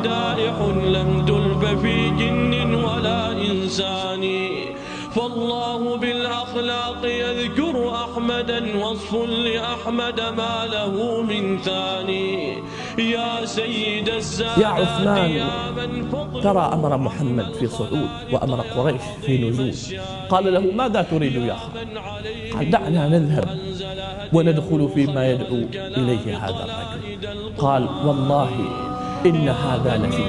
مدائح لم تلف في جن ولا إنسان. فالله بالأخلاق يذكر أحمدا وصف لأحمد ما له من ثاني. يا سيد السادات يا عثمان ترى أمر محمد في صعود وأمر قريش في نزول. قال له ماذا تريد يا خالد قال دعنا نذهب وندخل فيما يدعو إليه هذا الرجل. قال والله إن هذا لفي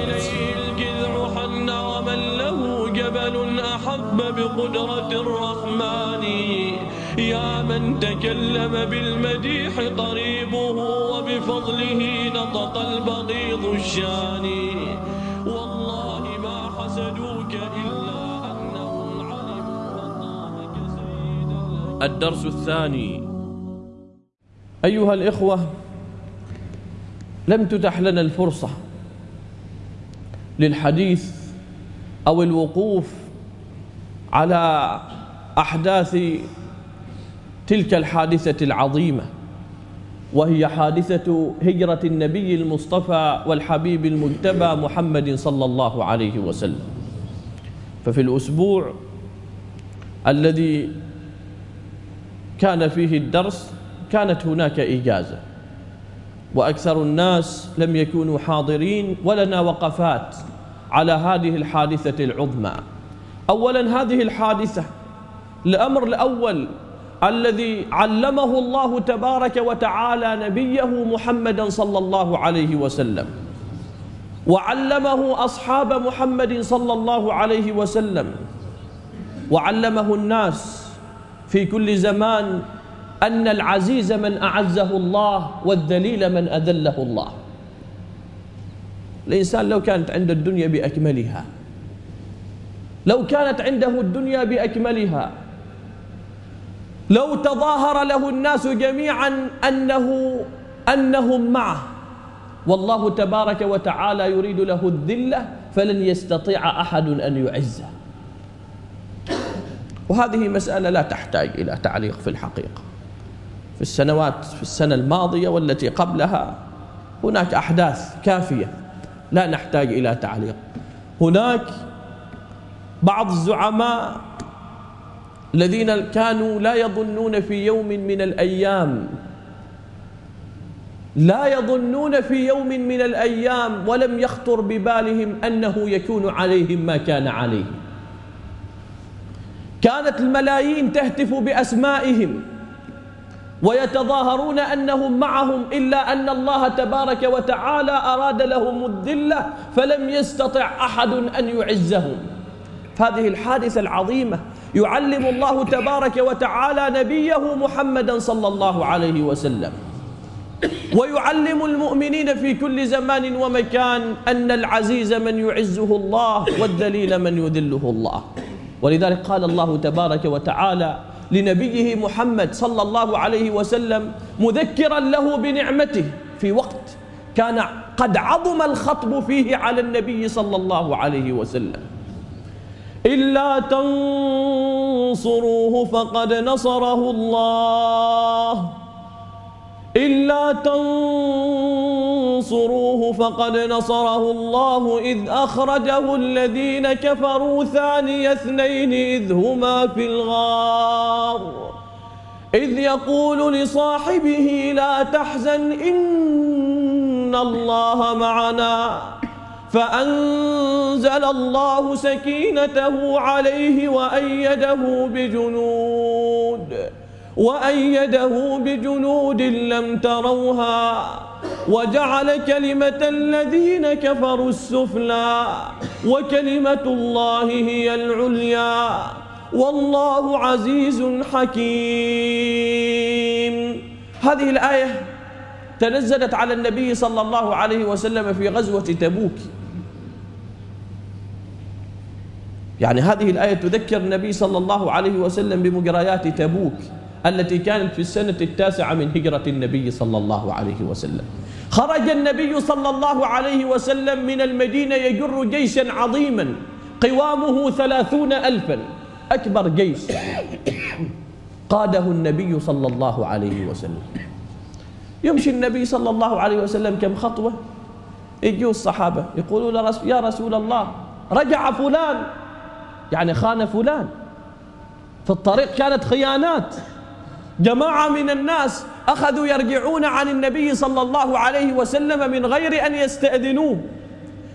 ومن له جبل أحب بقدرة الرحمن يا من تكلم بالمديح قريبه وبفضله نطق البغيض الشان والله ما حسدوك إلا أنهم علموا أطامك سيدا الدرس الثاني. أيها الإخوة لم تتح لنا الفرصة للحديث أو الوقوف على أحداث تلك الحادثة العظيمة وهي حادثة هجرة النبي المصطفى والحبيب المجتبى محمد صلى الله عليه وسلم. ففي الأسبوع الذي كان فيه الدرس كانت هناك إجازة. وأكثر الناس لم يكونوا حاضرين ولنا وقفات على هذه الحادثة العظمى. أولا هذه الحادثة الأمر الأول الذي علمه الله تبارك وتعالى نبيه محمدا صلى الله عليه وسلم وعلمه أصحاب محمد صلى الله عليه وسلم وعلمه الناس في كل زمان أن العزيز من أعزه الله والذليل من أذله الله. الإنسان لو كانت عنده الدنيا بأكملها لو كانت عنده الدنيا بأكملها لو تظاهر له الناس جميعا أنه أنهم معه والله تبارك وتعالى يريد له الذلة فلن يستطيع أحد أن يعزه. وهذه مسألة لا تحتاج إلى تعليق في الحقيقة. في السنوات في السنة الماضية والتي قبلها. هناك أحداث كافية لا نحتاج إلى تعليق. هناك بعض الزعماء الذين كانوا لا يظنون في يوم من الأيام لا يظنون في يوم من الأيام ولم يخطر ببالهم أنه يكون عليهم ما كان عليهم كانت الملايين تهتف بأسمائهم. ويتظاهرون أنهم معهم إلا أن الله تبارك وتعالى أراد لهم الذلة فلم يستطع أحد أن يعزهم. هذه الحادثة العظيمة يعلم الله تبارك وتعالى نبيه محمدا صلى الله عليه وسلم. ويعلم المؤمنين في كل زمان ومكان أن العزيز من يعزه الله والذليل من يذله الله. ولذلك قال الله تبارك وتعالى لنبيه محمد صلى الله عليه وسلم مذكرا له بنعمته. في وقت كان قد عظم الخطب فيه على النبي صلى الله عليه وسلم. إلا تنصروه فقد نصره الله. إلا تنصروه فقد نصره الله إذ أخرجه الذين كفروا ثاني اثنين إذ هما في الغار. إذ يقول لصاحبه لا تحزن إن الله معنا. فأنزل الله سكينته عليه وأيده بجنود. وأيده بجنود لم تروها وجعل كلمة الذين كفروا السفلى وكلمة الله هي العليا والله عزيز حكيم. هذه الآية تنزلت على النبي صلى الله عليه وسلم في غزوة تبوك. يعني هذه الآية تذكر النبي صلى الله عليه وسلم بمجريات تبوك. التي كانت في السنة التاسعة من هجرة النبي صلى الله عليه وسلم. خرج النبي صلى الله عليه وسلم من المدينة يجر جيشا عظيما قوامه ثلاثون ألفا أكبر جيش. قاده النبي صلى الله عليه وسلم. يمشي النبي صلى الله عليه وسلم كم خطوة؟ يجوا الصحابة يقولوا يا رسول الله رجع فلان. يعني خان فلان. في الطريق كانت خيانات. جماعة من الناس أخذوا يرجعون عن النبي صلى الله عليه وسلم من غير أن يستأذنوه.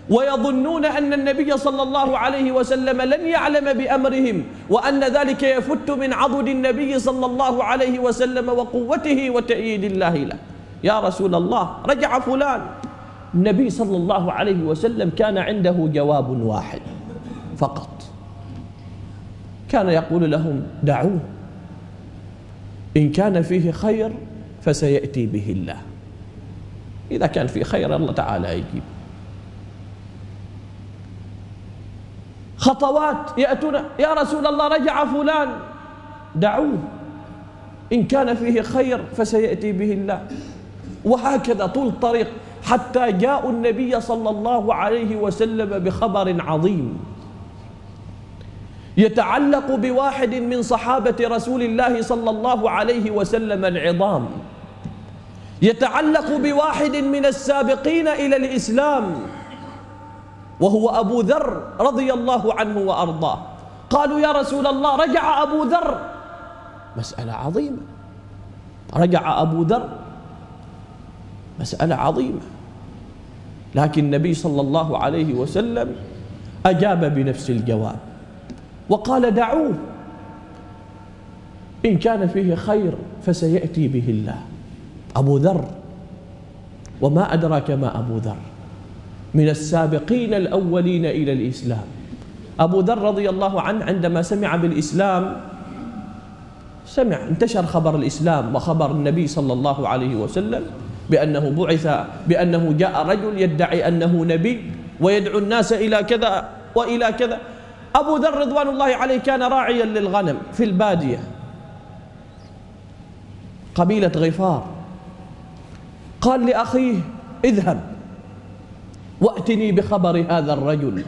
ويظنون أن النبي صلى الله عليه وسلم لن يعلم بأمرهم وأن ذلك يفت من عضد النبي صلى الله عليه وسلم وقوته وتأييد الله له. يا رسول الله رجع فلان. النبي صلى الله عليه وسلم كان عنده جواب واحد فقط. كان يقول لهم دعوه. إن كان فيه خير فسيأتي به الله. إذا كان فيه خير الله تعالى يجيب. خطوات يأتون يا رسول الله رجع فلان. دعوه. إن كان فيه خير فسيأتي به الله. وهكذا طول الطريق حتى جاءوا النبي صلى الله عليه وسلم بخبر عظيم. يتعلق بواحد من صحابة رسول الله صلى الله عليه وسلم العظام. يتعلق بواحد من السابقين إلى الإسلام وهو أبو ذر رضي الله عنه وأرضاه. قالوا يا رسول الله رجع أبو ذر. مسألة عظيمة. رجع أبو ذر. مسألة عظيمة. لكن النبي صلى الله عليه وسلم أجاب بنفس الجواب. وقال دعوه. إن كان فيه خير فسيأتي به الله. أبو ذر. وما أدراك ما أبو ذر. من السابقين الأولين إلى الإسلام. أبو ذر رضي الله عنه عندما سمع بالإسلام سمع انتشر خبر الإسلام وخبر النبي صلى الله عليه وسلم بأنه بعث بأنه جاء رجل يدعي أنه نبي ويدعو الناس إلى كذا وإلى كذا. أبو ذر رضوان الله عليه كان راعيا للغنم في البادية. قبيلة غفار. قال لأخيه اذهب وأتني بخبر هذا الرجل.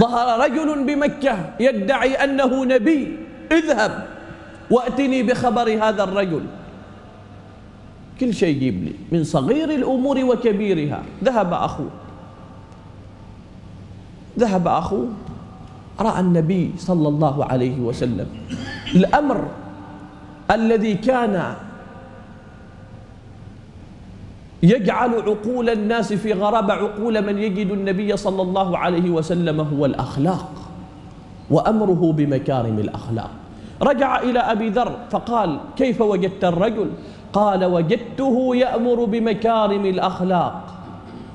ظهر رجل بمكة يدعي أنه نبي اذهب وأتني بخبر هذا الرجل. كل شيء يجيب لي من صغير الأمور وكبيرها. ذهب أخوه. ذهب أخوه. رأى النبي صلى الله عليه وسلم الأمر الذي كان يجعل عقول الناس في غرابة عقول من يجد النبي صلى الله عليه وسلم هو الأخلاق وأمره بمكارم الأخلاق. رجع إلى أبي ذر فقال كيف وجدت الرجل؟ قال وجدته يأمر بمكارم الأخلاق.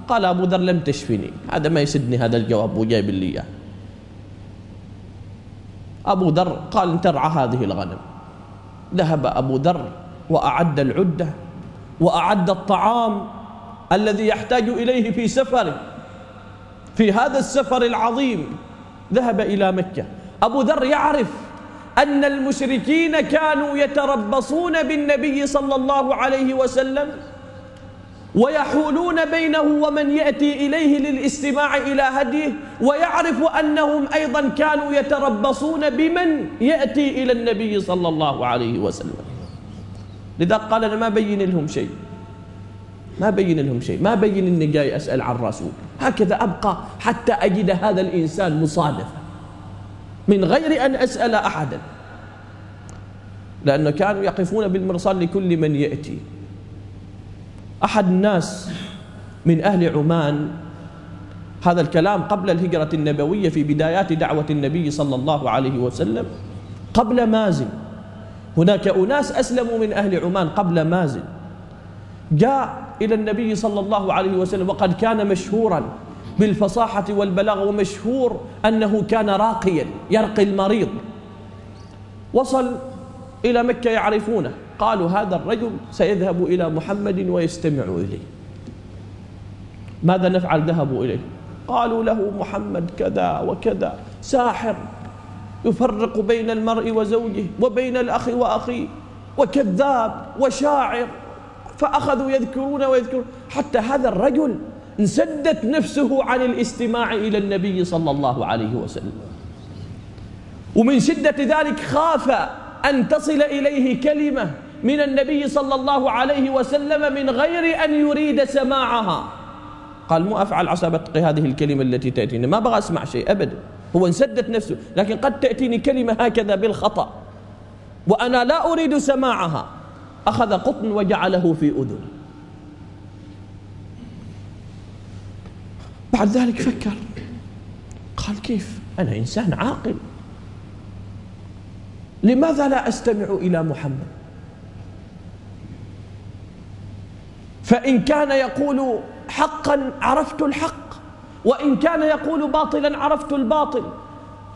قال أبو ذر لم تشفني. هذا ما يسدني هذا الجواب وجايب لي إياه. أبو ذر قال ترعى هذه الغنم. ذهب أبو ذر وأعد العدة وأعد الطعام الذي يحتاج إليه في سفره في هذا السفر العظيم. ذهب إلى مكة. أبو ذر يعرف أن المشركين كانوا يتربصون بالنبي صلى الله عليه وسلم ويحولون بينه ومن يأتي إليه للاستماع إلى هديه ويعرف أنهم أيضا كانوا يتربصون بمن يأتي إلى النبي صلى الله عليه وسلم. لذا قال أنا ما بين لهم شيء. ما بين لهم شيء. ما بين أني جاي أسأل عن رسول. هكذا أبقى حتى أجد هذا الإنسان مصادفة من غير أن أسأل أحدا. لأنه كانوا يقفون بالمرصاد لكل من يأتي. أحد الناس من أهل عمان هذا الكلام قبل الهجرة النبوية في بدايات دعوة النبي صلى الله عليه وسلم قبل مازن. هناك أناس أسلموا من أهل عمان قبل مازن. جاء إلى النبي صلى الله عليه وسلم وقد كان مشهورا بالفصاحة والبلاغة ومشهور أنه كان راقيا يرقي المريض. وصل إلى مكة يعرفونه. قالوا هذا الرجل سيذهب إلى محمد ويستمع إليه. ماذا نفعل ذهبوا إليه؟ قالوا له محمد كذا وكذا ساحر يفرق بين المرء وزوجه وبين الأخ وأخيه وكذاب وشاعر فأخذوا يذكرون ويذكرون. حتى هذا الرجل انسدت نفسه عن الاستماع إلى النبي صلى الله عليه وسلم. ومن شدة ذلك خاف أن تصل إليه كلمة من النبي صلى الله عليه وسلم من غير أن يريد سماعها. قال مو أفعل عسى بتقي هذه الكلمة التي تأتيني. ما بغى أسمع شيء أبدا. هو انسدت نفسه لكن قد تأتيني كلمة هكذا بالخطأ. وأنا لا أريد سماعها. أخذ قطن وجعله في أذنه بعد ذلك فكر. قال كيف؟ أنا إنسان عاقل. لماذا لا أستمع إلى محمد؟ فإن كان يقول حقا عرفت الحق وإن كان يقول باطلا عرفت الباطل.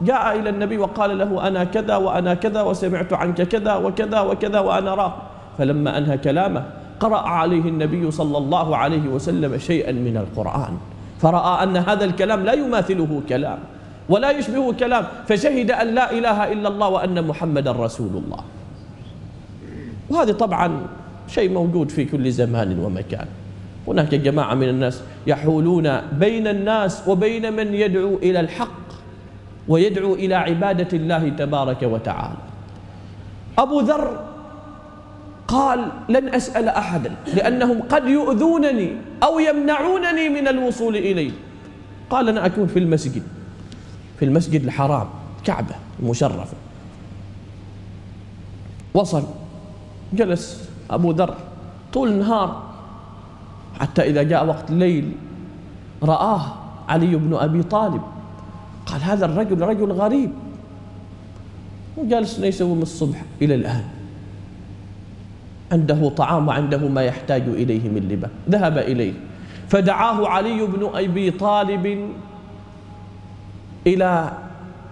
جاء إلى النبي وقال له أنا كذا وأنا كذا وسمعت عنك كذا وكذا وكذا وأنا راه فلما أنهى كلامه قرأ عليه النبي صلى الله عليه وسلم شيئا من القرآن. فرأى أن هذا الكلام لا يماثله كلام ولا يشبهه كلام فشهد أن لا إله إلا الله وأن محمدا رسول الله. وهذا طبعا شيء موجود في كل زمان ومكان. هناك جماعة من الناس يحولون بين الناس وبين من يدعو إلى الحق ويدعو إلى عبادة الله تبارك وتعالى. أبو ذر قال لن أسأل أحدا لأنهم قد يؤذونني أو يمنعونني من الوصول إليه. قال أنا أكون في المسجد في المسجد الحرام كعبة المشرفة وصل جلس. أبو ذر طول النهار حتى إذا جاء وقت الليل رآه علي بن أبي طالب. قال هذا الرجل رجل غريب. وجالس يسوي من الصبح إلى الآن. عنده طعام وعنده ما يحتاج إليه من لبا ذهب إليه. فدعاه علي بن أبي طالب إلى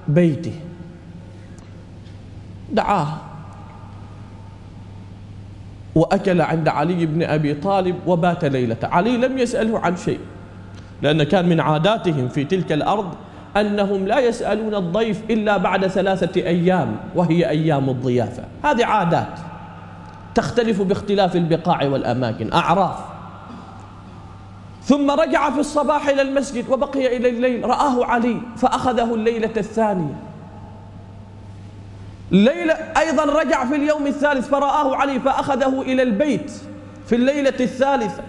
بيته. دعاه. وأكل عند علي بن أبي طالب وبات ليلة. علي لم يسأله عن شيء لأن كان من عاداتهم في تلك الأرض أنهم لا يسألون الضيف إلا بعد ثلاثة أيام وهي أيام الضيافة. هذه عادات تختلف باختلاف البقاع والأماكن أعراف. ثم رجع في الصباح إلى المسجد وبقي إلى الليل رآه علي فأخذه الليلة الثانية. ليلة أيضا رجع في اليوم الثالث فرآه علي فأخذه إلى البيت في الليلة الثالثة.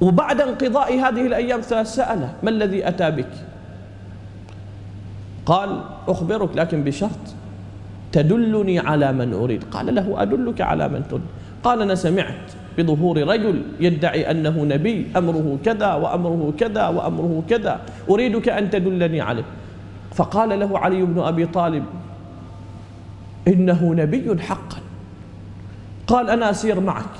وبعد انقضاء هذه الأيام سأله ما الذي أتى بك؟ قال أخبرك لكن بشرط تدلني على من أريد. قال له أدلك على من تريد. قال أنا سمعت بظهور رجل يدعي أنه نبي أمره كذا وأمره كذا وأمره كذا أريدك أن تدلني عليه. فقال له علي بن أبي طالب إنه نبي حقا. قال أنا أسير معك.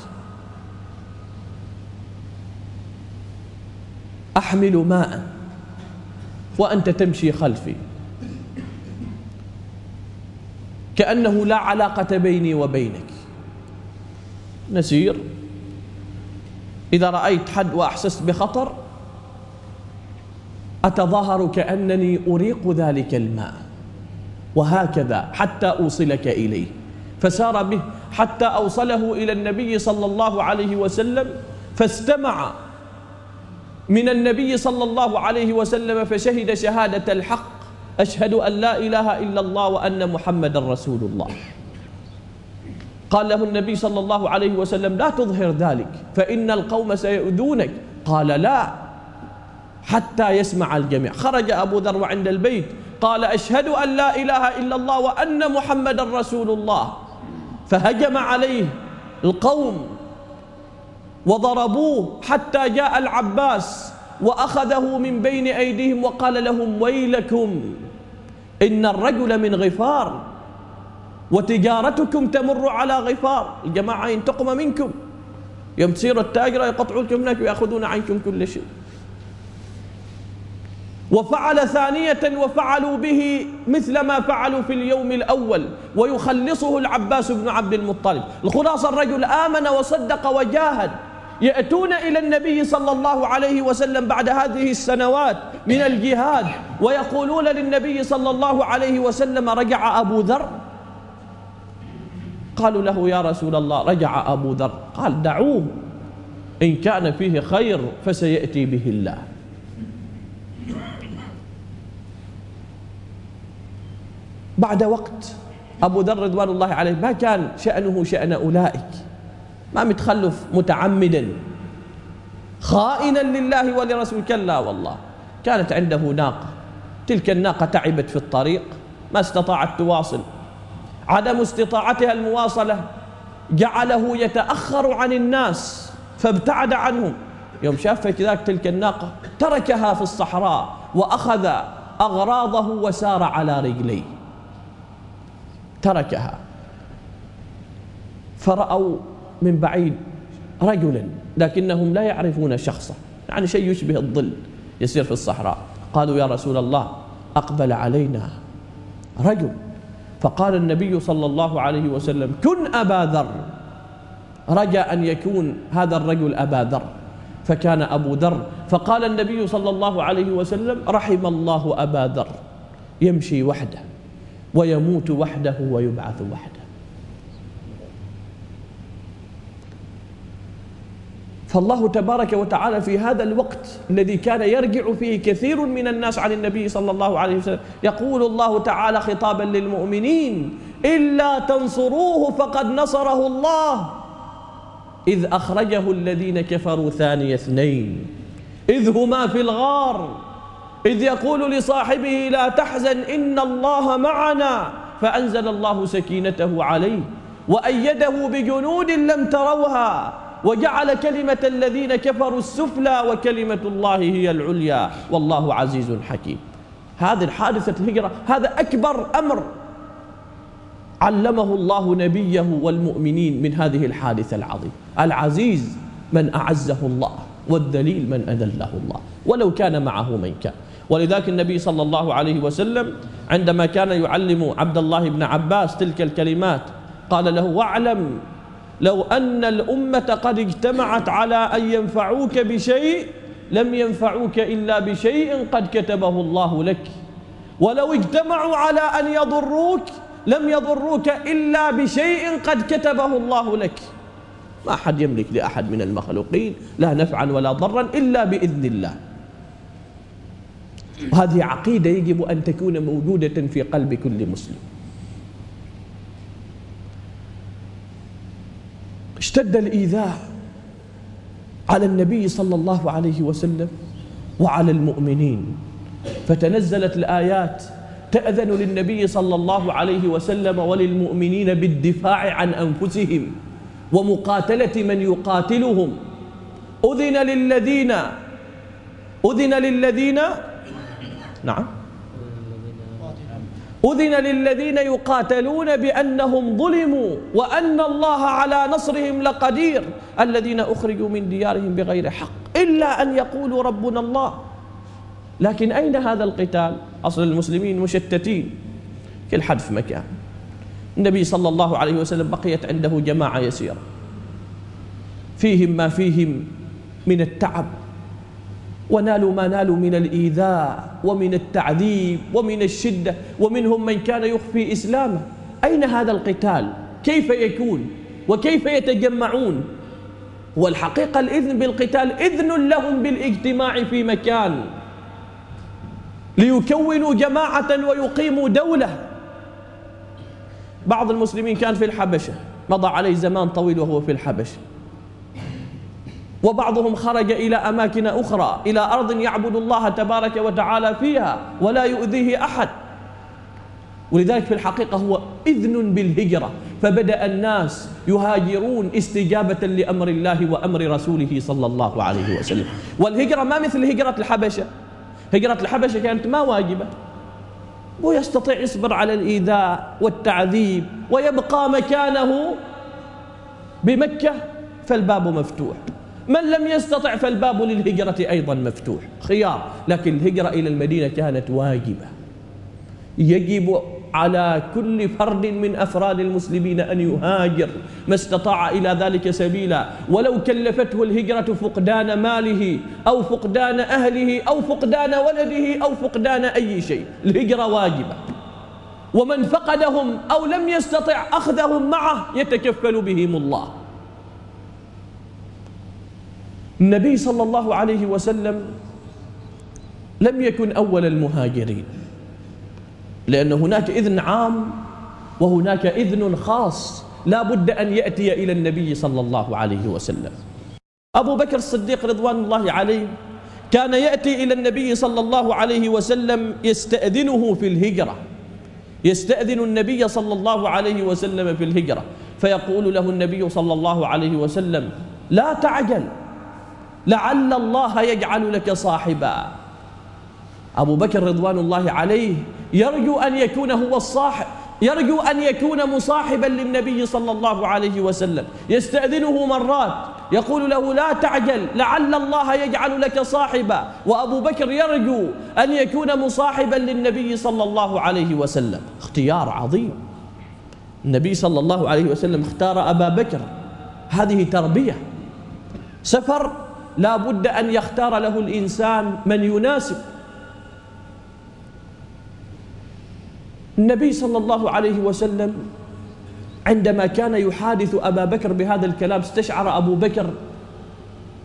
أحمل ماء وأنت تمشي خلفي. كأنه لا علاقة بيني وبينك. نسير. إذا رأيت حد وأحسست بخطر أتظاهر كأنني أريق ذلك الماء؟ وهكذا حتى أوصلك إليه. فسار به حتى أوصله إلى النبي صلى الله عليه وسلم فاستمع من النبي صلى الله عليه وسلم فشهد شهادة الحق. أشهد أن لا إله إلا الله وأن محمد رسول الله. قال له النبي صلى الله عليه وسلم لا تظهر ذلك فإن القوم سيؤذونك. قال لا. حتى يسمع الجميع. خرج أبو ذر عند البيت قال أشهد أن لا إله إلا الله وأن محمد رسول الله. فهجم عليه القوم وضربوه حتى جاء العباس وأخذه من بين أيديهم وقال لهم ويلكم إن الرجل من غفار وتجارتكم تمر على غفار. الجماعة ينتقم منكم. يوم تصيروا التاجرة يقطعوا لكم هناك ويأخذون عنكم كل شيء. وفعل ثانية وفعلوا به مثل ما فعلوا في اليوم الأول ويخلصه العباس بن عبد المطلب. الخلاصة الرجل آمن وصدق وجاهد. يأتون إلى النبي صلى الله عليه وسلم بعد هذه السنوات من الجهاد ويقولون للنبي صلى الله عليه وسلم رجع أبو ذر؟ قالوا له يا رسول الله رجع أبو ذر. قال دعوه إن كان فيه خير فسيأتي به الله. بعد وقت أبو ذر رضوان الله عليه ما كان شأنه شأن أولئك ما متخلف متعمدا خائنا لله ولرسول كلا والله كانت عنده ناقة تلك الناقة تعبت في الطريق ما استطاعت تواصل. عدم استطاعتها المواصلة جعله يتأخر عن الناس فابتعد عنهم. يوم شاف كذاك تلك الناقة تركها في الصحراء وأخذ أغراضه وسار على رجليه. تركها. فرأوا من بعيد رجلا لكنهم لا يعرفون شخصه يعني شيء يشبه الظل يسير في الصحراء. قالوا يا رسول الله أقبل علينا رجل. فقال النبي صلى الله عليه وسلم كن أبا ذر. رجى أن يكون هذا الرجل أبا ذر. فكان أبو ذر. فقال النبي صلى الله عليه وسلم رحم الله أبا ذر. يمشي وحده ويموت وحده ويبعث وحده. فالله تبارك وتعالى في هذا الوقت الذي كان يرجع فيه كثير من الناس عن النبي صلى الله عليه وسلم يقول الله تعالى خطابا للمؤمنين إلا تنصروه فقد نصره الله. إذ أخرجه الذين كفروا ثاني اثنين. إذ هما في الغار. إذ يقول لصاحبه لا تحزن إن الله معنا. فأنزل الله سكينته عليه وأيده بجنود لم تروها وجعل كلمة الذين كفروا السفلى وكلمة الله هي العليا. والله عزيز حكيم. هذه الحادثة الهجرة هذا أكبر أمر علمه الله نبيه والمؤمنين من هذه الحادثة العظيمة. العزيز من أعزه الله والذليل من أذله الله ولو كان معه من كان. ولذلك النبي صلى الله عليه وسلم عندما كان يعلم عبد الله بن عباس تلك الكلمات قال له واعلم لو أن الأمة قد اجتمعت على أن ينفعوك بشيء لم ينفعوك إلا بشيء قد كتبه الله لك. ولو اجتمعوا على أن يضروك لم يضروك إلا بشيء قد كتبه الله لك. ما أحد يملك لأحد من المخلوقين لا نفعا ولا ضرا إلا بإذن الله. وهذه عقيدة يجب أن تكون موجودة في قلب كل مسلم. اشتد الإيذاء على النبي صلى الله عليه وسلم وعلى المؤمنين. فتنزلت الآيات تأذن للنبي صلى الله عليه وسلم وللمؤمنين بالدفاع عن أنفسهم ومقاتلة من يقاتلهم. أذن للذين أذن للذين نعم. أذن للذين يقاتلون بأنهم ظلموا وأن الله على نصرهم لقدير الذين أخرجوا من ديارهم بغير حق إلا أن يقولوا ربنا الله. لكن أين هذا القتال؟ أصل المسلمين مشتتين كل حد في مكان. النبي صلى الله عليه وسلم بقيت عنده جماعة يسيرة. فيهم ما فيهم من التعب ونالوا ما نالوا من الإيذاء ومن التعذيب ومن الشدة ومنهم من كان يخفي إسلامه. أين هذا القتال؟ كيف يكون؟ وكيف يتجمعون؟ والحقيقة الإذن بالقتال إذن لهم بالإجتماع في مكان. ليكونوا جماعة ويقيموا دولة. بعض المسلمين كان في الحبشة مضى عليه زمان طويل وهو في الحبشة. وبعضهم خرج إلى أماكن أخرى إلى أرض يعبد الله تبارك وتعالى فيها ولا يؤذيه أحد. ولذلك في الحقيقة هو إذن بالهجرة. فبدأ الناس يهاجرون استجابة لأمر الله وأمر رسوله صلى الله عليه وسلم. والهجرة ما مثل هجرة الحبشة. هجرة الحبشة كانت ما واجبة. ويستطيع يصبر على الإيذاء والتعذيب ويبقى مكانه بمكة فالباب مفتوح. من لم يستطع فالباب للهجرة أيضا مفتوح. خيار. لكن الهجرة إلى المدينة كانت واجبة. يجب على كل فرد من أفراد المسلمين أن يهاجر ما استطاع إلى ذلك سبيلا. ولو كلفته الهجرة فقدان ماله أو فقدان أهله أو فقدان ولده أو فقدان أي شيء. الهجرة واجبة. ومن فقدهم أو لم يستطع أخذهم معه يتكفل بهم الله. النبي صلى الله عليه وسلم لم يكن أول المهاجرين. لأن هناك إذن عام وهناك إذن خاص لا بد أن يأتي إلى النبي صلى الله عليه وسلم. أبو بكر الصديق رضوان الله عليه كان يأتي إلى النبي صلى الله عليه وسلم يستأذنه في الهجرة. يستأذن النبي صلى الله عليه وسلم في الهجرة. فيقول له النبي صلى الله عليه وسلم لا تعجل لعل الله يجعل لك صاحبا. أبو بكر رضوان الله عليه يرجو أن يكون هو الصاحب يرجو أن يكون مصاحبا للنبي صلى الله عليه وسلم. يستأذنه مرات يقول له لا تعجل لعل الله يجعل لك صاحبا. وأبو بكر يرجو أن يكون مصاحبا للنبي صلى الله عليه وسلم. اختيار عظيم. النبي صلى الله عليه وسلم اختار أبا بكر. هذه تربية. سفر لا بد أن يختار له الإنسان من يناسب. النبي صلى الله عليه وسلم عندما كان يحادث أبا بكر بهذا الكلام استشعر أبو بكر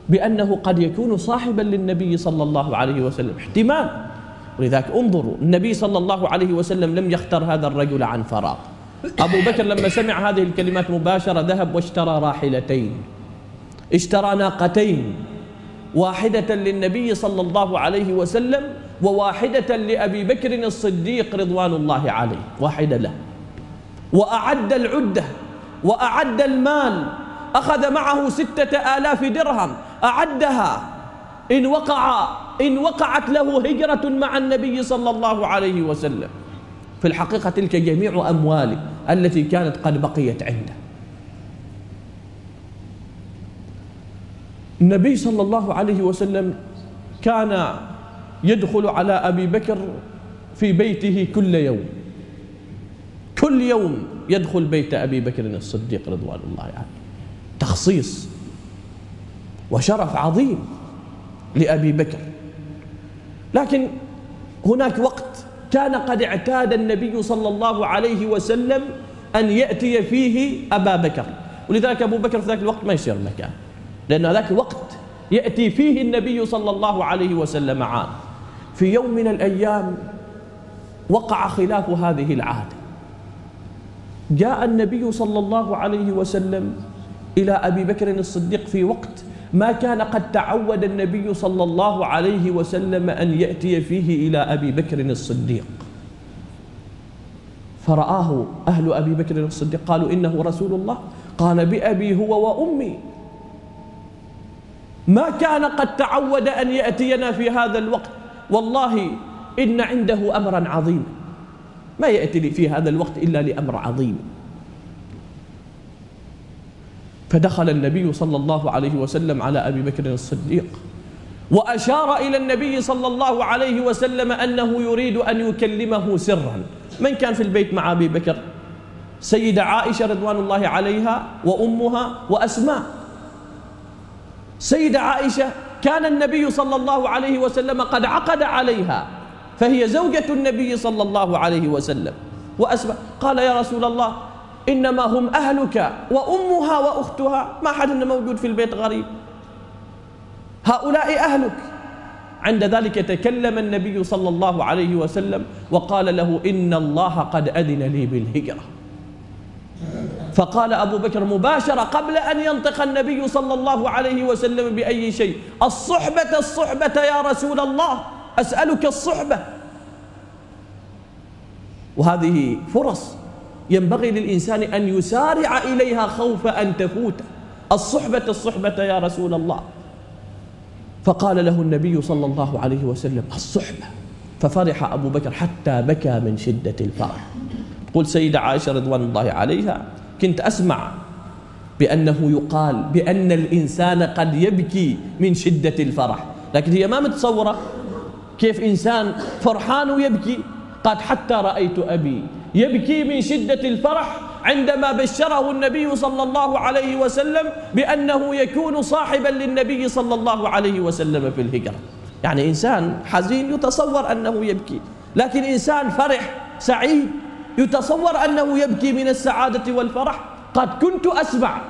بأنه قد يكون صاحبا للنبي صلى الله عليه وسلم احتمال. ولذلك انظروا النبي صلى الله عليه وسلم لم يختر هذا الرجل عن فراغ. أبو بكر لما سمع هذه الكلمات مباشرة ذهب واشترى راحلتين. اشترى ناقتين. واحدة للنبي صلى الله عليه وسلم وواحدة لأبي بكر الصديق رضوان الله عليه واحدة له. وأعد العدة وأعد المال أخذ معه ستة آلاف درهم أعدها. إن وقع إن وقعت له هجرة مع النبي صلى الله عليه وسلم. في الحقيقة تلك جميع أمواله التي كانت قد بقيت عنده. النبي صلى الله عليه وسلم كان يدخل على أبي بكر في بيته كل يوم. كل يوم يدخل بيت أبي بكر الصديق رضوان الله عنه تخصيص وشرف عظيم لأبي بكر. لكن هناك وقت كان قد اعتاد النبي صلى الله عليه وسلم أن يأتي فيه أبا بكر. ولذلك أبو بكر في ذاك الوقت ما يصير مكان لأن ذاك الوقت يأتي فيه النبي صلى الله عليه وسلم عام. في يوم من الأيام وقع خلاف هذه العادة جاء النبي صلى الله عليه وسلم إلى أبي بكر الصديق في وقت ما كان قد تعود النبي صلى الله عليه وسلم أن يأتي فيه إلى أبي بكر الصديق. فرآه أهل أبي بكر الصديق قالوا إنه رسول الله. قال بأبي هو وأمي. ما كان قد تعود أن يأتينا في هذا الوقت. والله إن عنده أمرا عظيما. ما يأتي لي في هذا الوقت إلا لأمر عظيم. فدخل النبي صلى الله عليه وسلم على أبي بكر الصديق وأشار إلى النبي صلى الله عليه وسلم أنه يريد أن يكلمه سرا. من كان في البيت مع أبي بكر؟ سيدة عائشة رضوان الله عليها وأمها وأسماء. سيدة عائشة كان النبي صلى الله عليه وسلم قد عقد عليها فهي زوجة النبي صلى الله عليه وسلم. وأسماء قال يا رسول الله إنما هم أهلك وأمها وأختها ما حد موجود في البيت غريب. هؤلاء أهلك. عند ذلك تكلم النبي صلى الله عليه وسلم وقال له إن الله قد أذن لي بالهجرة. فقال أبو بكر مباشرة قبل أن ينطق النبي صلى الله عليه وسلم بأي شيء. الصحبة الصحبة يا رسول الله أسألك الصحبة. وهذه فرص ينبغي للإنسان أن يسارع إليها خوف أن تفوت. الصحبة الصحبة يا رسول الله. فقال له النبي صلى الله عليه وسلم الصحبة. ففرح أبو بكر حتى بكى من شدة الفرح. قل سيدة عائشة رضوان الله عليها كنت أسمع بأنه يقال بأن الإنسان قد يبكي من شدة الفرح. لكن هي ما متصورة كيف إنسان فرحان ويبكي. قد حتى رأيت أبي يبكي من شدة الفرح عندما بشره النبي صلى الله عليه وسلم بأنه يكون صاحبا للنبي صلى الله عليه وسلم في الهجرة. يعني إنسان حزين يتصور أنه يبكي. لكن إنسان فرح سعيد يتصور أنه يبكي من السعادة والفرح. قد كنت أسمع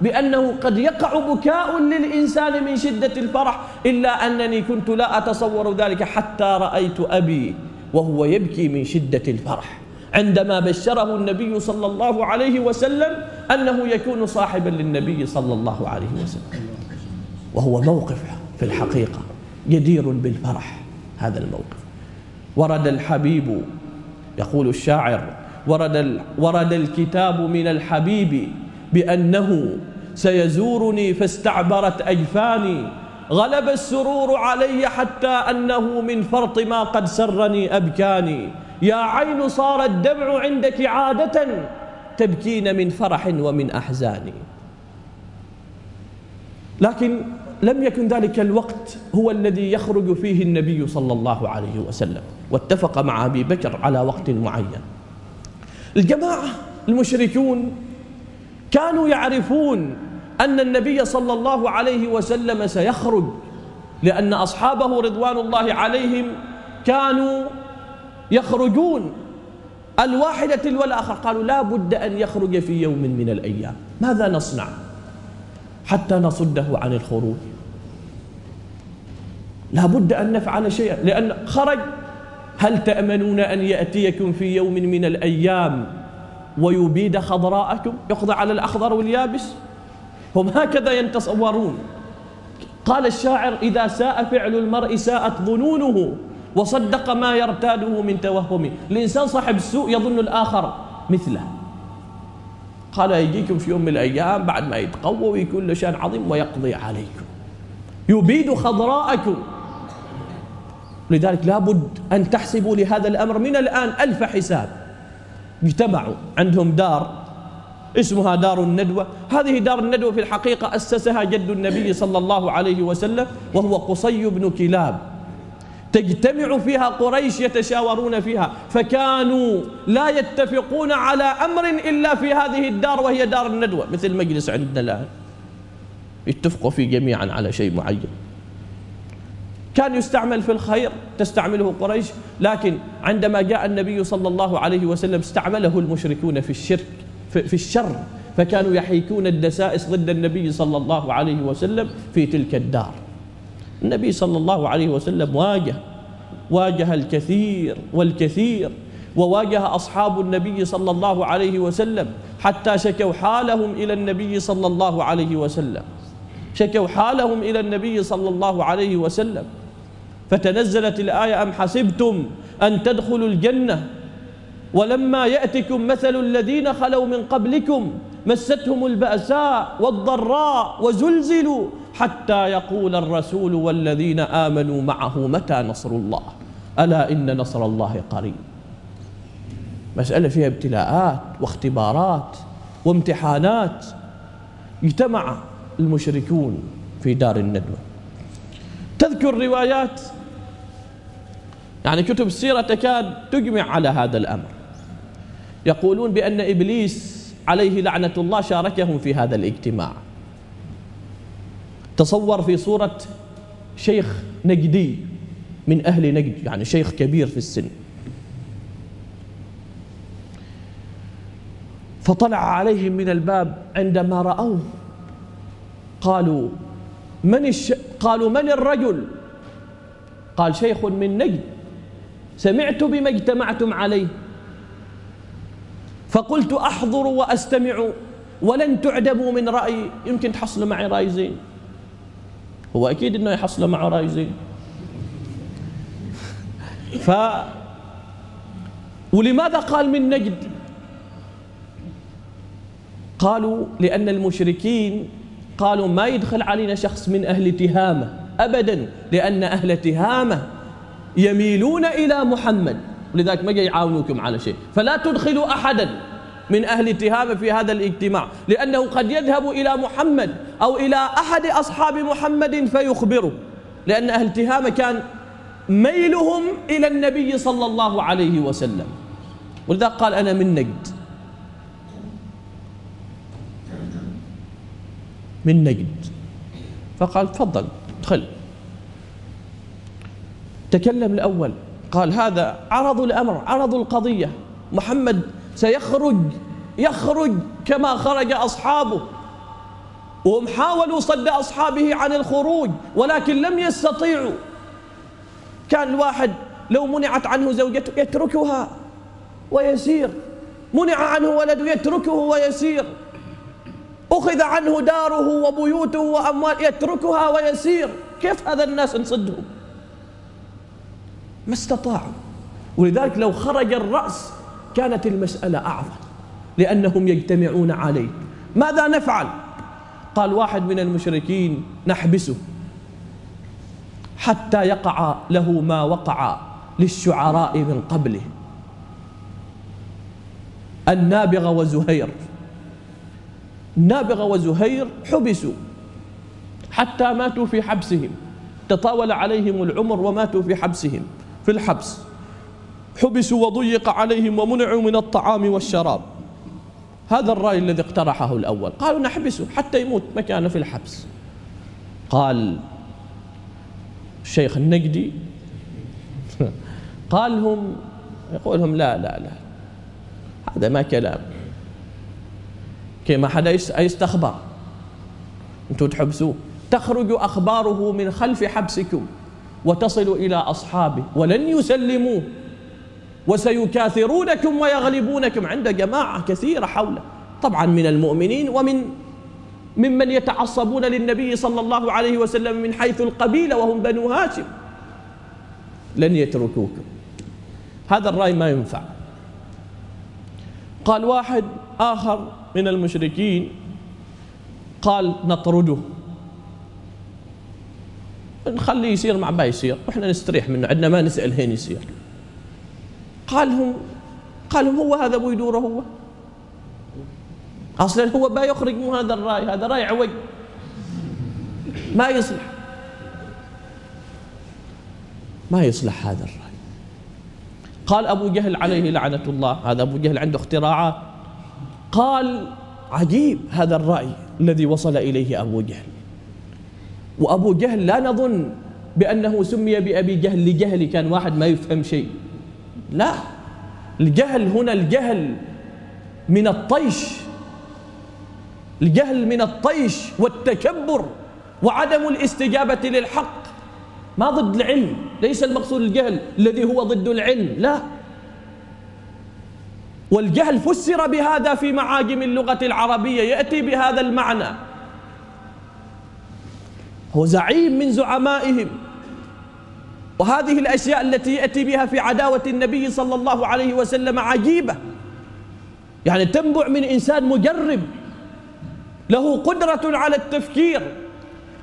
بأنه قد يقع بكاء للإنسان من شدة الفرح إلا أنني كنت لا أتصور ذلك حتى رأيت أبي وهو يبكي من شدة الفرح. عندما بشره النبي صلى الله عليه وسلم أنه يكون صاحبا للنبي صلى الله عليه وسلم. وهو موقف في الحقيقة جدير بالفرح هذا الموقف. ورد الحبيب يقول الشاعر. ورد, ورد الكتاب من الحبيب بأنه سيزورني فاستعبرت أجفاني. غلب السرور علي حتى أنه من فرط ما قد سرني أبكاني. يا عين صار الدمع عندك عادة تبكين من فرح ومن أحزان لكن لم يكن ذلك الوقت هو الذي يخرج فيه النبي صلى الله عليه وسلم. واتفق مع أبي بكر على وقت معين. الجماعة المشركون كانوا يعرفون أن النبي صلى الله عليه وسلم سيخرج لأن أصحابه رضوان الله عليهم كانوا يخرجون. الواحدة تلو الآخر قالوا لا بد أن يخرج في يوم من الأيام. ماذا نصنع حتى نصده عن الخروج؟ لا بد أن نفعل شيئا لأن خرج هل تأمنون أن يأتيكم في يوم من الأيام ويبيد خضراءكم؟ يقضى على الأخضر واليابس؟ هم هكذا يتصورون قال الشاعر إذا ساء فعل المرء ساءت ظنونه وصدق ما يرتاده من توهمه. الإنسان صاحب السوء يظن الآخر مثله. قال يجيكم في يوم من الأيام بعد ما يتقوى ويكون له شان عظيم ويقضي عليكم. يبيد خضراءكم. لذلك لابد أن تحسبوا لهذا الأمر من الآن ألف حساب. اجتمعوا. عندهم دار اسمها دار الندوة. هذه دار الندوة في الحقيقة أسسها جد النبي صلى الله عليه وسلم وهو قصي بن كلاب. تجتمع فيها قريش يتشاورون فيها فكانوا لا يتفقون على أمر إلا في هذه الدار وهي دار الندوة مثل المجلس عندنا الآن. يتفقوا فيه جميعا على شيء معين. كان يستعمل في الخير تستعمله قريش. لكن عندما جاء النبي صلى الله عليه وسلم استعمله المشركون في الشرك في الشر. فكانوا يحيكون الدسائس ضد النبي صلى الله عليه وسلم في تلك الدار. النبي صلى الله عليه وسلم واجه واجه الكثير والكثير وواجه أصحاب النبي صلى الله عليه وسلم حتى شكوا حالهم إلى النبي صلى الله عليه وسلم. شكوا حالهم إلى النبي صلى الله عليه وسلم. فتنزلت الآية أم حسبتم أن تدخلوا الجنة؟ ولما يأتكم مثل الذين خلوا من قبلكم مستهم البأساء والضراء وزلزلوا حتى يقول الرسول والذين آمنوا معه متى نصر الله؟ ألا إن نصر الله قريب. مسألة فيها ابتلاءات واختبارات وامتحانات. اجتمع المشركون في دار الندوة. تذكر روايات يعني كتب السيرة تكاد تجمع على هذا الأمر. يقولون بأن إبليس عليه لعنة الله شاركهم في هذا الاجتماع. تصور في صورة شيخ نجدي من أهل نجد يعني شيخ كبير في السن. فطلع عليهم من الباب عندما رأوه. قالوا من الش... قالوا من الرجل؟ قال شيخ من نجد. سمعت بما اجتمعتم عليه. فقلت أحضر وأستمع ولن تعدموا من رأيي. يمكن تحصلوا معي رأي زين. هو أكيد أنه يحصل معه رأي زين. ف ولماذا قال من نجد؟ قالوا لأن المشركين قالوا ما يدخل علينا شخص من أهل تهامة أبدا لأن أهل تهامة يميلون إلى محمد. ولذلك ما يعاونوكم على شيء. فلا تدخلوا أحدا من أهل تهامة في هذا الاجتماع لأنه قد يذهب إلى محمد أو إلى أحد أصحاب محمد فيخبره. لأن أهل تهامة كان ميلهم إلى النبي صلى الله عليه وسلم. ولذلك قال أنا من نجد. من نجد. فقال تفضل ادخل تكلم الأول قال هذا عرض الأمر عرض القضية. محمد سيخرج يخرج كما خرج أصحابه. وهم حاولوا صد أصحابه عن الخروج ولكن لم يستطيعوا. كان الواحد لو منعت عنه زوجته يتركها ويسير. منع عنه ولده يتركه ويسير. أخذ عنه داره وبيوته وأموال يتركها ويسير. كيف هذا الناس نصدهم؟ ما استطاعوا. ولذلك لو خرج الرأس كانت المسألة أعظم لأنهم يجتمعون عليه. ماذا نفعل؟ قال واحد من المشركين نحبسه. حتى يقع له ما وقع للشعراء من قبله. النابغة وزهير. النابغة وزهير حبسوا حتى ماتوا في حبسهم. تطاول عليهم العمر وماتوا في حبسهم في الحبس. حبسوا وضيق عليهم ومنعوا من الطعام والشراب. هذا الرأي الذي اقترحه الأول. قالوا نحبسه حتى يموت مكانه في الحبس. قال الشيخ النقدي قال لهم لا لا لا هذا ما كلام. كما حدا يستخبر. أنتم تحبسوه. تخرج أخباره من خلف حبسكم وتصل إلى أصحابه. ولن يسلموه. وسيكاثرونكم ويغلبونكم عند جماعة كثيرة حوله. طبعا من المؤمنين ومن ممن يتعصبون للنبي صلى الله عليه وسلم من حيث القبيلة وهم بنو هاشم. لن يتركوكم. هذا الرأي ما ينفع. قال واحد آخر من المشركين قال نطرده. نخليه يصير مع ما يصير. وإحنا نستريح منه. عندنا ما نسأل هين يصير. قال هم قال هم هو هذا أبو يدوره هو. أصلا هو ما يخرج من هذا الرأي. هذا رأي عوج ما يصلح. ما يصلح هذا الرأي. قال أبو جهل عليه لعنة الله. هذا أبو جهل عنده اختراعات. قال عجيب هذا الرأي الذي وصل إليه أبو جهل. وأبو جهل لا نظن بأنه سمي بأبي جهل لجهل كان واحد ما يفهم شيء. لا الجهل هنا الجهل من الطيش. الجهل من الطيش والتكبر وعدم الاستجابة للحق. ما ضد العلم ليس المقصود الجهل الذي هو ضد العلم لا. والجهل فسر بهذا في معاجم اللغة العربية. يأتي بهذا المعنى. هو زعيم من زعمائهم. وهذه الأشياء التي يأتي بها في عداوة النبي صلى الله عليه وسلم عجيبة. يعني تنبع من إنسان مجرب له قدرة على التفكير.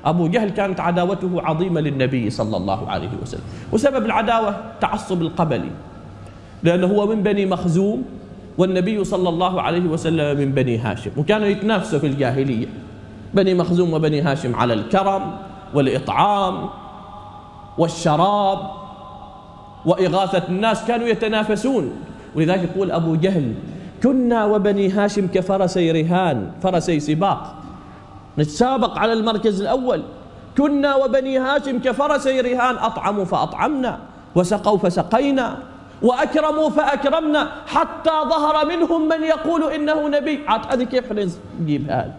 أبو جهل كانت عداوته عظيمة للنبي صلى الله عليه وسلم. وسبب العداوة تعصب القبلي. لأنه هو من بني مخزوم. والنبي صلى الله عليه وسلم من بني هاشم. وكانوا يتنافسوا في الجاهلية. بني مخزوم وبني هاشم على الكرم والإطعام والشراب وإغاثة الناس كانوا يتنافسون. ولذلك يقول أبو جهل كنا وبني هاشم كفرسي رهان فرسي سباق. نتسابق على المركز الأول. كنا وبني هاشم كفرسي رهان أطعموا فأطعمنا وسقوا فسقينا. وأكرموا فأكرمنا حتى ظهر منهم من يقول إنه نبي. هذه كيف نجيب هذا؟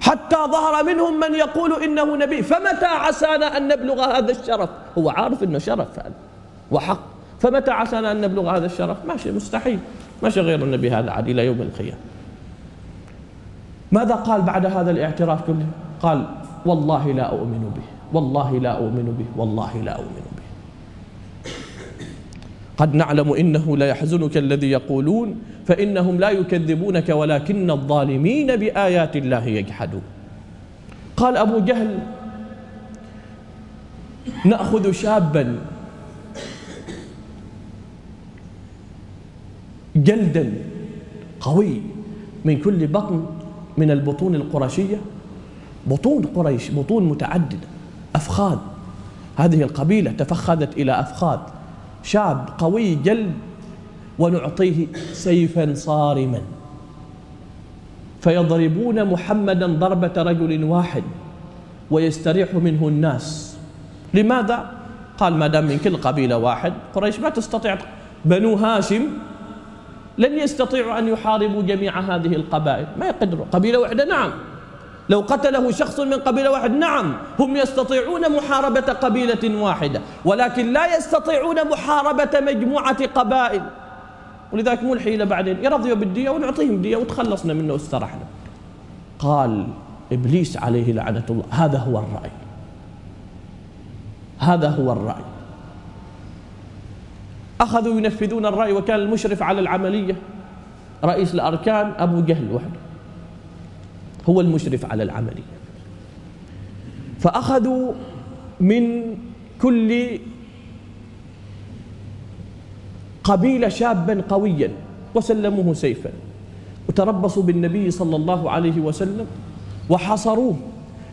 حتى ظهر منهم من يقول إنه نبي. فمتى عسانا أن نبلغ هذا الشرف؟ هو عارف أنه شرف هذا وحق. فمتى عسانا أن نبلغ هذا الشرف؟ ماشي مستحيل. ماشي غير النبي هذا عاد إلى يوم القيامة. ماذا قال بعد هذا الاعتراف كله؟ قال والله لا أؤمن به والله لا أؤمن به والله لا أؤمن به قد نعلم إنه لا يحزنك الذي يقولون فإنهم لا يكذبونك ولكن الظالمين بآيات الله يجحدون. قال أبو جهل نأخذ شابا جلدا قوي من كل بطن من البطون القرشية بطون قريش بطون متعددة أفخاذ. هذه القبيلة تفخذت إلى أفخاذ. شاب قوي جلد ونعطيه سيفا صارما. فيضربون محمدا ضربة رجل واحد ويستريح منه الناس. لماذا؟ قال ما دام من كل قبيلة واحد قريش ما تستطيع. بنو هاشم لن يستطيعوا أن يحاربوا جميع هذه القبائل. ما يقدروا. قبيلة واحدة نعم. لو قتله شخص من قبيلة واحد نعم هم يستطيعون محاربة قبيلة واحدة ولكن لا يستطيعون محاربة مجموعة قبائل. ولذلك مو الحيلة بعدين يرضيوا بالدية ونعطيهم دية وتخلصنا منه واسترحنا قال إبليس عليه لعنة الله هذا هو الرأي. هذا هو الرأي. أخذوا ينفذون الرأي وكان المشرف على العملية. رئيس الأركان أبو جهل وحده. هو المشرف على العملية فأخذوا من كل قبيلة شابا قويا وسلموه سيفا. وتربصوا بالنبي صلى الله عليه وسلم وحصروه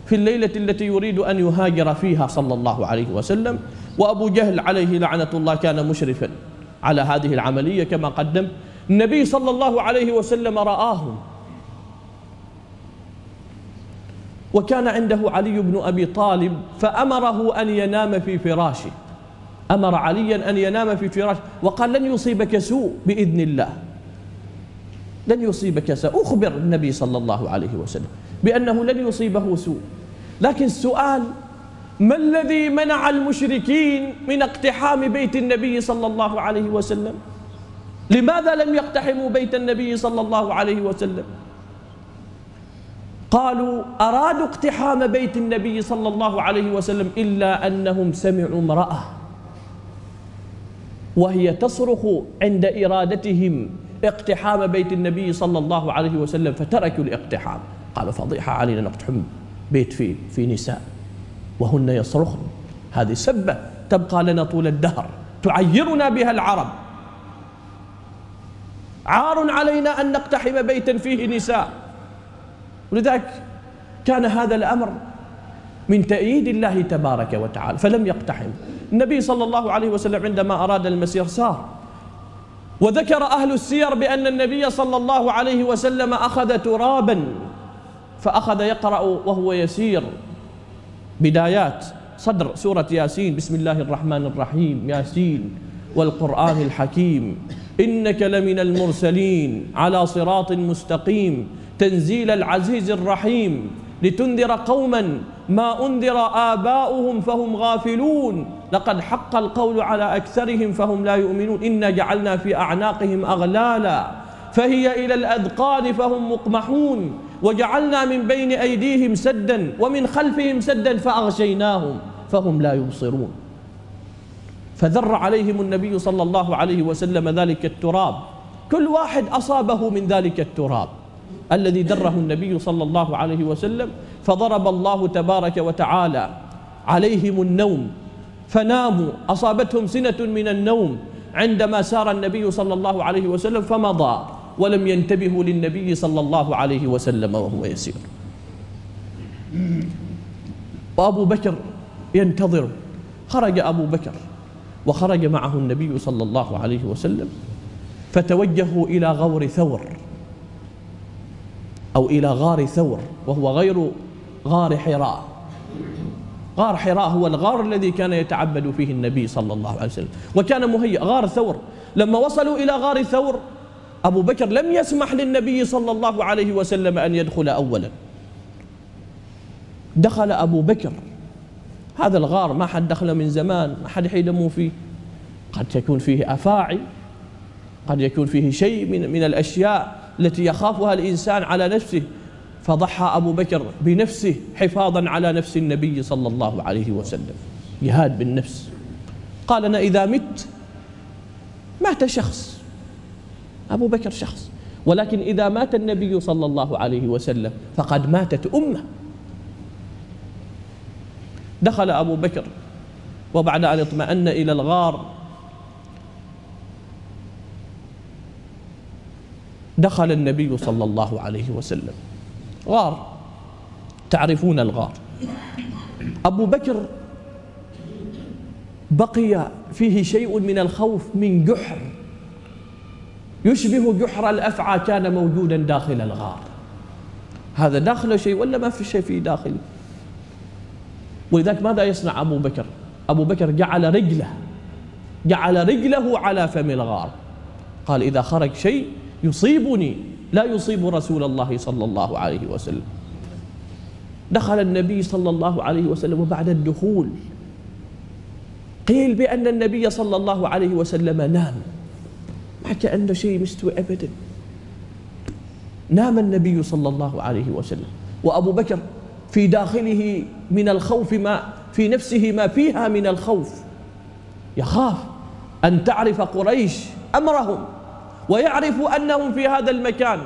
في الليلة التي يريد أن يهاجر فيها صلى الله عليه وسلم. وأبو جهل عليه لعنة الله كان مشرفا على هذه العملية كما قدم. النبي صلى الله عليه وسلم رآهم وكان عنده علي بن أبي طالب فأمره أن ينام في فراشه. أمر عليا أن ينام في فراشه وقال لن يصيبك سوء بإذن الله. لن يصيبك سوء. أخبر النبي صلى الله عليه وسلم بأنه لن يصيبه سوء. لكن السؤال ما الذي منع المشركين من اقتحام بيت النبي صلى الله عليه وسلم؟ لماذا لم يقتحموا بيت النبي صلى الله عليه وسلم؟ قالوا أرادوا اقتحام بيت النبي صلى الله عليه وسلم إلا أنهم سمعوا امرأة وهي تصرخ عند إرادتهم اقتحام بيت النبي صلى الله عليه وسلم فتركوا الاقتحام. قال فضيحة علينا نقتحم بيت في في نساء وهن يصرخن. هذه سبة تبقى لنا طول الدهر. تعيرنا بها العرب. عار علينا أن نقتحم بيتا فيه نساء. ولذلك كان هذا الأمر من تأييد الله تبارك وتعالى فلم يقتحم. النبي صلى الله عليه وسلم عندما أراد المسير سار وذكر أهل السير بأن النبي صلى الله عليه وسلم أخذ ترابا فأخذ يقرأ وهو يسير. بدايات صدر سورة ياسين بسم الله الرحمن الرحيم ياسين والقرآن الحكيم إنك لمن المرسلين على صراط مستقيم. تنزيل العزيز الرحيم لتنذر قوما ما أنذر آباؤهم فهم غافلون. لقد حق القول على أكثرهم فهم لا يؤمنون. إنا جعلنا في أعناقهم أغلالا. فهي إلى الأذقان فهم مقمحون. وجعلنا من بين أيديهم سدا ومن خلفهم سدا فأغشيناهم فهم لا يبصرون. فذر عليهم النبي صلى الله عليه وسلم ذلك التراب. كل واحد أصابه من ذلك التراب. الذي دره النبي صلى الله عليه وسلم فضرب الله تبارك وتعالى عليهم النوم فناموا أصابتهم سنة من النوم عندما سار النبي صلى الله عليه وسلم فمضى ولم ينتبهوا للنبي صلى الله عليه وسلم وهو يسير. وأبو بكر ينتظر خرج أبو بكر وخرج معه النبي صلى الله عليه وسلم فتوجهوا إلى غور ثور. أو إلى غار ثور وهو غير غار حراء. غار حراء هو الغار الذي كان يتعبد فيه النبي صلى الله عليه وسلم وكان مهيأ. غار ثور لما وصلوا إلى غار ثور أبو بكر لم يسمح للنبي صلى الله عليه وسلم أن يدخل أولا. دخل أبو بكر. هذا الغار ما حد دخله من زمان ما حد يحيدموا فيه. قد يكون فيه أفاعي قد يكون فيه شيء من, من الأشياء. التي يخافها الإنسان على نفسه فضحى أبو بكر بنفسه حفاظا على نفس النبي صلى الله عليه وسلم. جهاد بالنفس. قال أنا إذا مت مات شخص أبو بكر شخص. ولكن إذا مات النبي صلى الله عليه وسلم فقد ماتت أمة. دخل أبو بكر وبعد أن اطمأن إلى الغار دخل النبي صلى الله عليه وسلم. غار. تعرفون الغار. أبو بكر بقي فيه شيء من الخوف من جحر. يشبه جحر الأفعى كان موجودا داخل الغار. هذا داخل شيء ولا ما في شيء في داخله ولذلك ماذا يصنع أبو بكر؟ أبو بكر جعل رجله جعل رجله على فم الغار. قال إذا خرج شيء يصيبني. لا يصيب رسول الله صلى الله عليه وسلم. دخل النبي صلى الله عليه وسلم وبعد الدخول. قيل بأن النبي صلى الله عليه وسلم نام. ما كأنه شيء مستوي أبدا. نام النبي صلى الله عليه وسلم. وأبو بكر في داخله من الخوف ما في نفسه ما فيها من الخوف. يخاف أن تعرف قريش أمرهم. ويعرف أنهم في هذا المكان.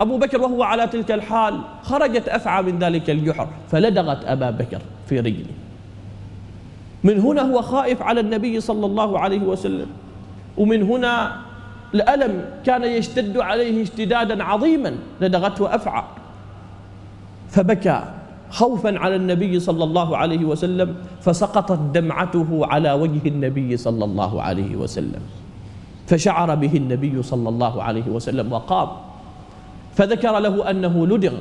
أبو بكر وهو على تلك الحال خرجت أفعى من ذلك الجحر فلدغت أبا بكر في رجله. من هنا هو خائف على النبي صلى الله عليه وسلم ومن هنا الألم كان يشتد عليه اشتدادا عظيما لدغته أفعى. فبكى خوفا على النبي صلى الله عليه وسلم فسقطت دمعته على وجه النبي صلى الله عليه وسلم. فشعر به النبي صلى الله عليه وسلم وقام. فذكر له أنه لدغ.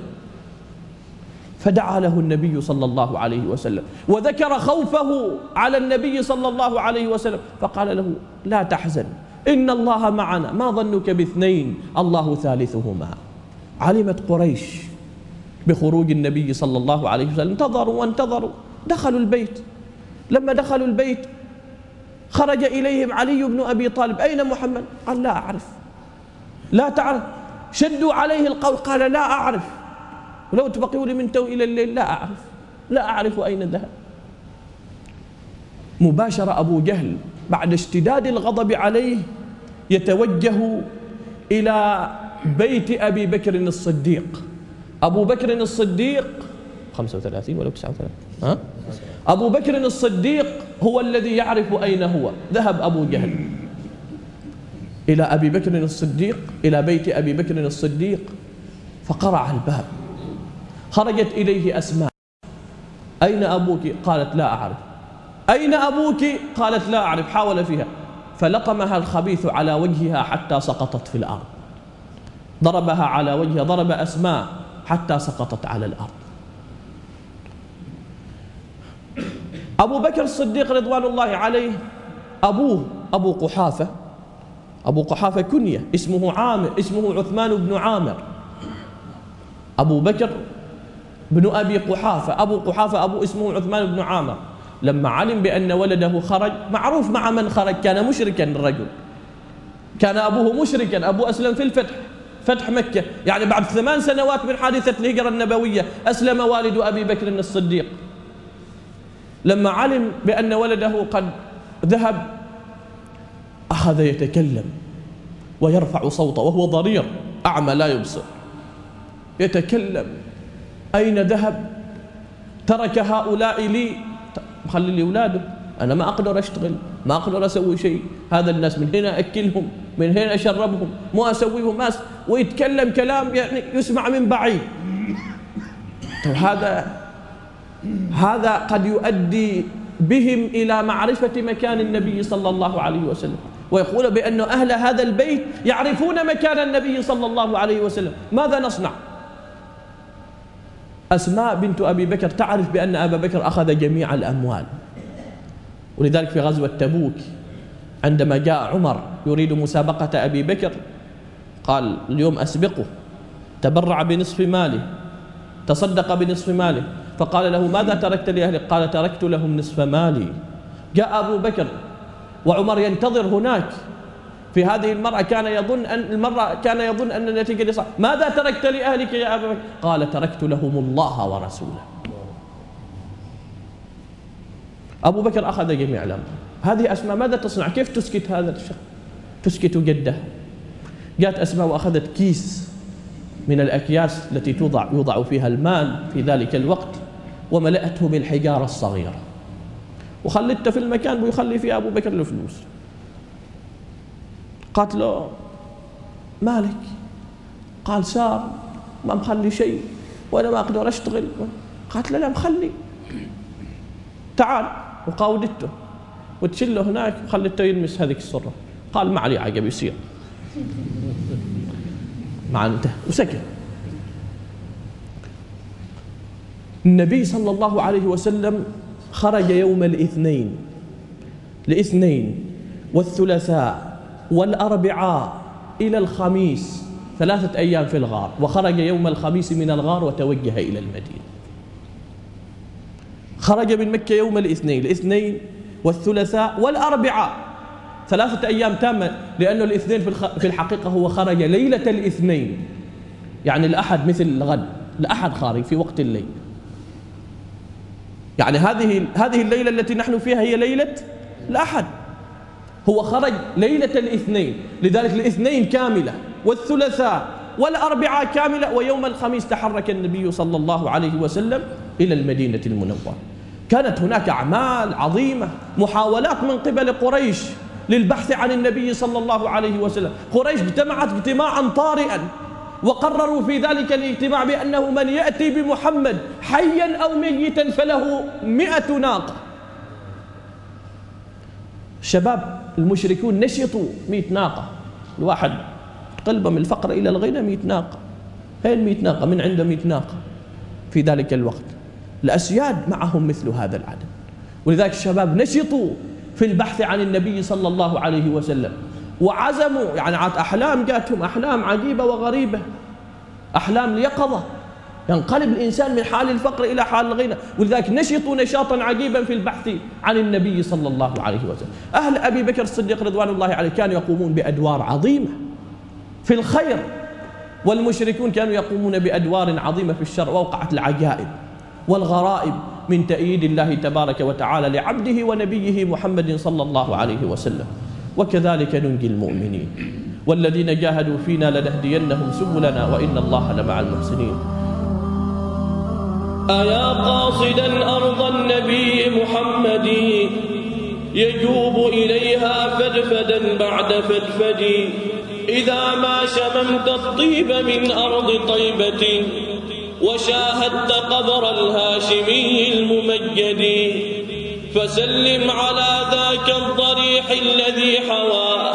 فدعا له النبي صلى الله عليه وسلم. وذكر خوفه على النبي صلى الله عليه وسلم. فقال له لا تحزن. إن الله معنا. ما ظنك باثنين؟ الله ثالثهما. علمت قريش بخروج النبي صلى الله عليه وسلم. انتظروا وانتظروا. دخلوا البيت. لما دخلوا البيت خرج إليهم علي بن أبي طالب. أين محمد؟ قال لا أعرف. لا تعرف. شدوا عليه القول قال لا أعرف. ولو تبقوا لي من تو إلى الليل لا أعرف. لا أعرف أين ذهب. مباشر أبو جهل بعد اشتداد الغضب عليه يتوجه إلى بيت أبي بكر الصديق. أبو بكر الصديق 35 ولا 39 ها؟ أبو بكر الصديق هو الذي يعرف أين هو. ذهب أبو جهل إلى أبي بكر الصديق إلى بيت أبي بكر الصديق فقرع الباب. خرجت إليه أسماء. أين أبوك؟ قالت لا أعرف. أين أبوك؟ قالت لا أعرف. حاول فيها. فلقمها الخبيث على وجهها حتى سقطت في الأرض. ضربها على وجهها ضرب أسماء حتى سقطت على الأرض. أبو بكر الصديق رضوان الله عليه أبوه أبو قحافة أبو قحافة كنية اسمه عامر اسمه عثمان بن عامر. أبو بكر بن أبي قحافة أبو قحافة أبو اسمه عثمان بن عامر. لما علم بأن ولده خرج معروف مع من خرج كان مشركا الرجل. كان أبوه مشركا أبو أسلم في الفتح فتح مكة. يعني بعد ثمان سنوات من حادثة الهجرة النبوية أسلم والد أبي بكر الصديق. لما علم بأن ولده قد ذهب أخذ يتكلم ويرفع صوته وهو ضرير أعمى لا يبصر. يتكلم أين ذهب؟ ترك هؤلاء لي. خلي لي أولاده أنا ما أقدر أشتغل ما أقدر أسوي شيء. هذا الناس من هنا أكلهم من هنا أشربهم مو أسويهم ما ويتكلم كلام يعني يسمع من بعيد. طيب هذا هذا قد يؤدي بهم إلى معرفة مكان النبي صلى الله عليه وسلم. ويقول بأن أهل هذا البيت يعرفون مكان النبي صلى الله عليه وسلم. ماذا نصنع؟ أسماء بنت أبي بكر تعرف بأن أبا بكر أخذ جميع الأموال. ولذلك في غزوة تبوك عندما جاء عمر يريد مسابقة أبي بكر قال اليوم أسبقه تبرع بنصف ماله تصدق بنصف ماله. فقال له ماذا تركت لأهلك؟ قال تركت لهم نصف مالي. جاء أبو بكر وعمر ينتظر هناك. في هذه المرأة كان يظن أن المرأة كان يظن أن النتيجة صح ماذا تركت لأهلك يا أبا بكر؟ قال تركت لهم الله ورسوله. أبو بكر أخذ جميع الأمر. هذه أسماء ماذا تصنع؟ كيف تسكت هذا الشخص؟ تسكت جده. جاءت أسماء وأخذت كيس من الأكياس التي توضع يوضع فيها المال في ذلك الوقت. وملأته بالحجارة الصغيرة وخلته في المكان ويخلي فيه أبو بكر الفلوس قالت له مالك؟ قال سار ما مخلي شيء وأنا ما أقدر أشتغل. قالت له لا مخلي. تعال وقاودته وتشله هناك وخلته يلمس هذيك السرة. قال ما علي عقب يصير مع انتهى وسكت. النبي صلى الله عليه وسلم خرج يوم الاثنين الاثنين والثلاثاء والأربعاء إلى الخميس ثلاثة أيام في الغار وخرج يوم الخميس من الغار وتوجه إلى المدينة. خرج من مكة يوم الاثنين الاثنين والثلاثاء والأربعاء ثلاثة أيام تامة لأنه الاثنين في الحقيقة هو خرج ليلة الاثنين. يعني الأحد مثل الغد الأحد خارج في وقت الليل. يعني هذه هذه الليلة التي نحن فيها هي ليلة الأحد. هو خرج ليلة الاثنين. لذلك الاثنين كاملة والثلاثاء والأربعاء كاملة ويوم الخميس تحرك النبي صلى الله عليه وسلم إلى المدينة المنورة. كانت هناك أعمال عظيمة محاولات من قبل قريش للبحث عن النبي صلى الله عليه وسلم. قريش اجتمعت اجتماعا طارئا. وقرروا في ذلك الاجتماع بأنه من يأتي بمحمد حيا أو ميتا فله مئة ناقة. شباب المشركون نشطوا مئة ناقة. الواحد قلبه من الفقر إلى الغنى مئة ناقة. فين مئة ناقة؟ من عنده مئة ناقة في ذلك الوقت. الأسياد معهم مثل هذا العدد. ولذلك الشباب نشطوا في البحث عن النبي صلى الله عليه وسلم. وعزموا يعني أحلام جاتهم أحلام عجيبة وغريبة. أحلام اليقظة ينقلب الإنسان من حال الفقر إلى حال الغنى. ولذلك نشطوا نشاطا عجيبا في البحث عن النبي صلى الله عليه وسلم. أهل أبي بكر الصديق رضوان الله عليه كانوا يقومون بأدوار عظيمة. في الخير. والمشركون كانوا يقومون بأدوار عظيمة في الشر ووقعت العجائب والغرائب من تأييد الله تبارك وتعالى لعبده ونبيه محمد صلى الله عليه وسلم. وكذلك ننجي المؤمنين. والذين جاهدوا فينا لنهدينهم سبلنا وإن الله لمع المحسنين. أيا قاصدا أرض النبي محمد يجوب إليها فدفدا بعد فدفد. إذا ما شممت الطيب من أرض طيبة وشاهدت قبر الهاشمي الممجد. فسلم على ذاك الضريح الذي حوى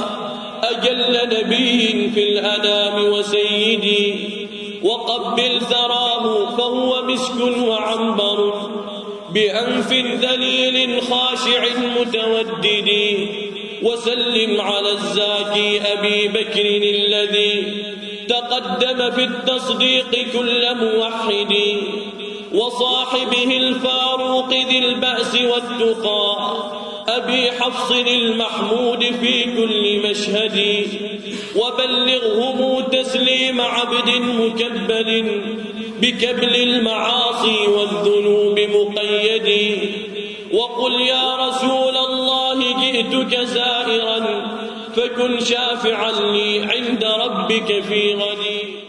أجل نبي في الأنام وسيدي. وقبل ثراه فهو مسك وعنبر بأنف ذليل خاشع متودد. وسلم على الزاكي أبي بكر الذي تقدم في التصديق كل موحد. وصاحبه الفاروق ذي البأس والتقى أبي حفص المحمود في كل مشهد. وبلغهم تسليم عبد مكبل بكبل المعاصي والذنوب مقيد. وقل يا رسول الله جئتك زائرا فكن شافعا لي عند ربك في غد.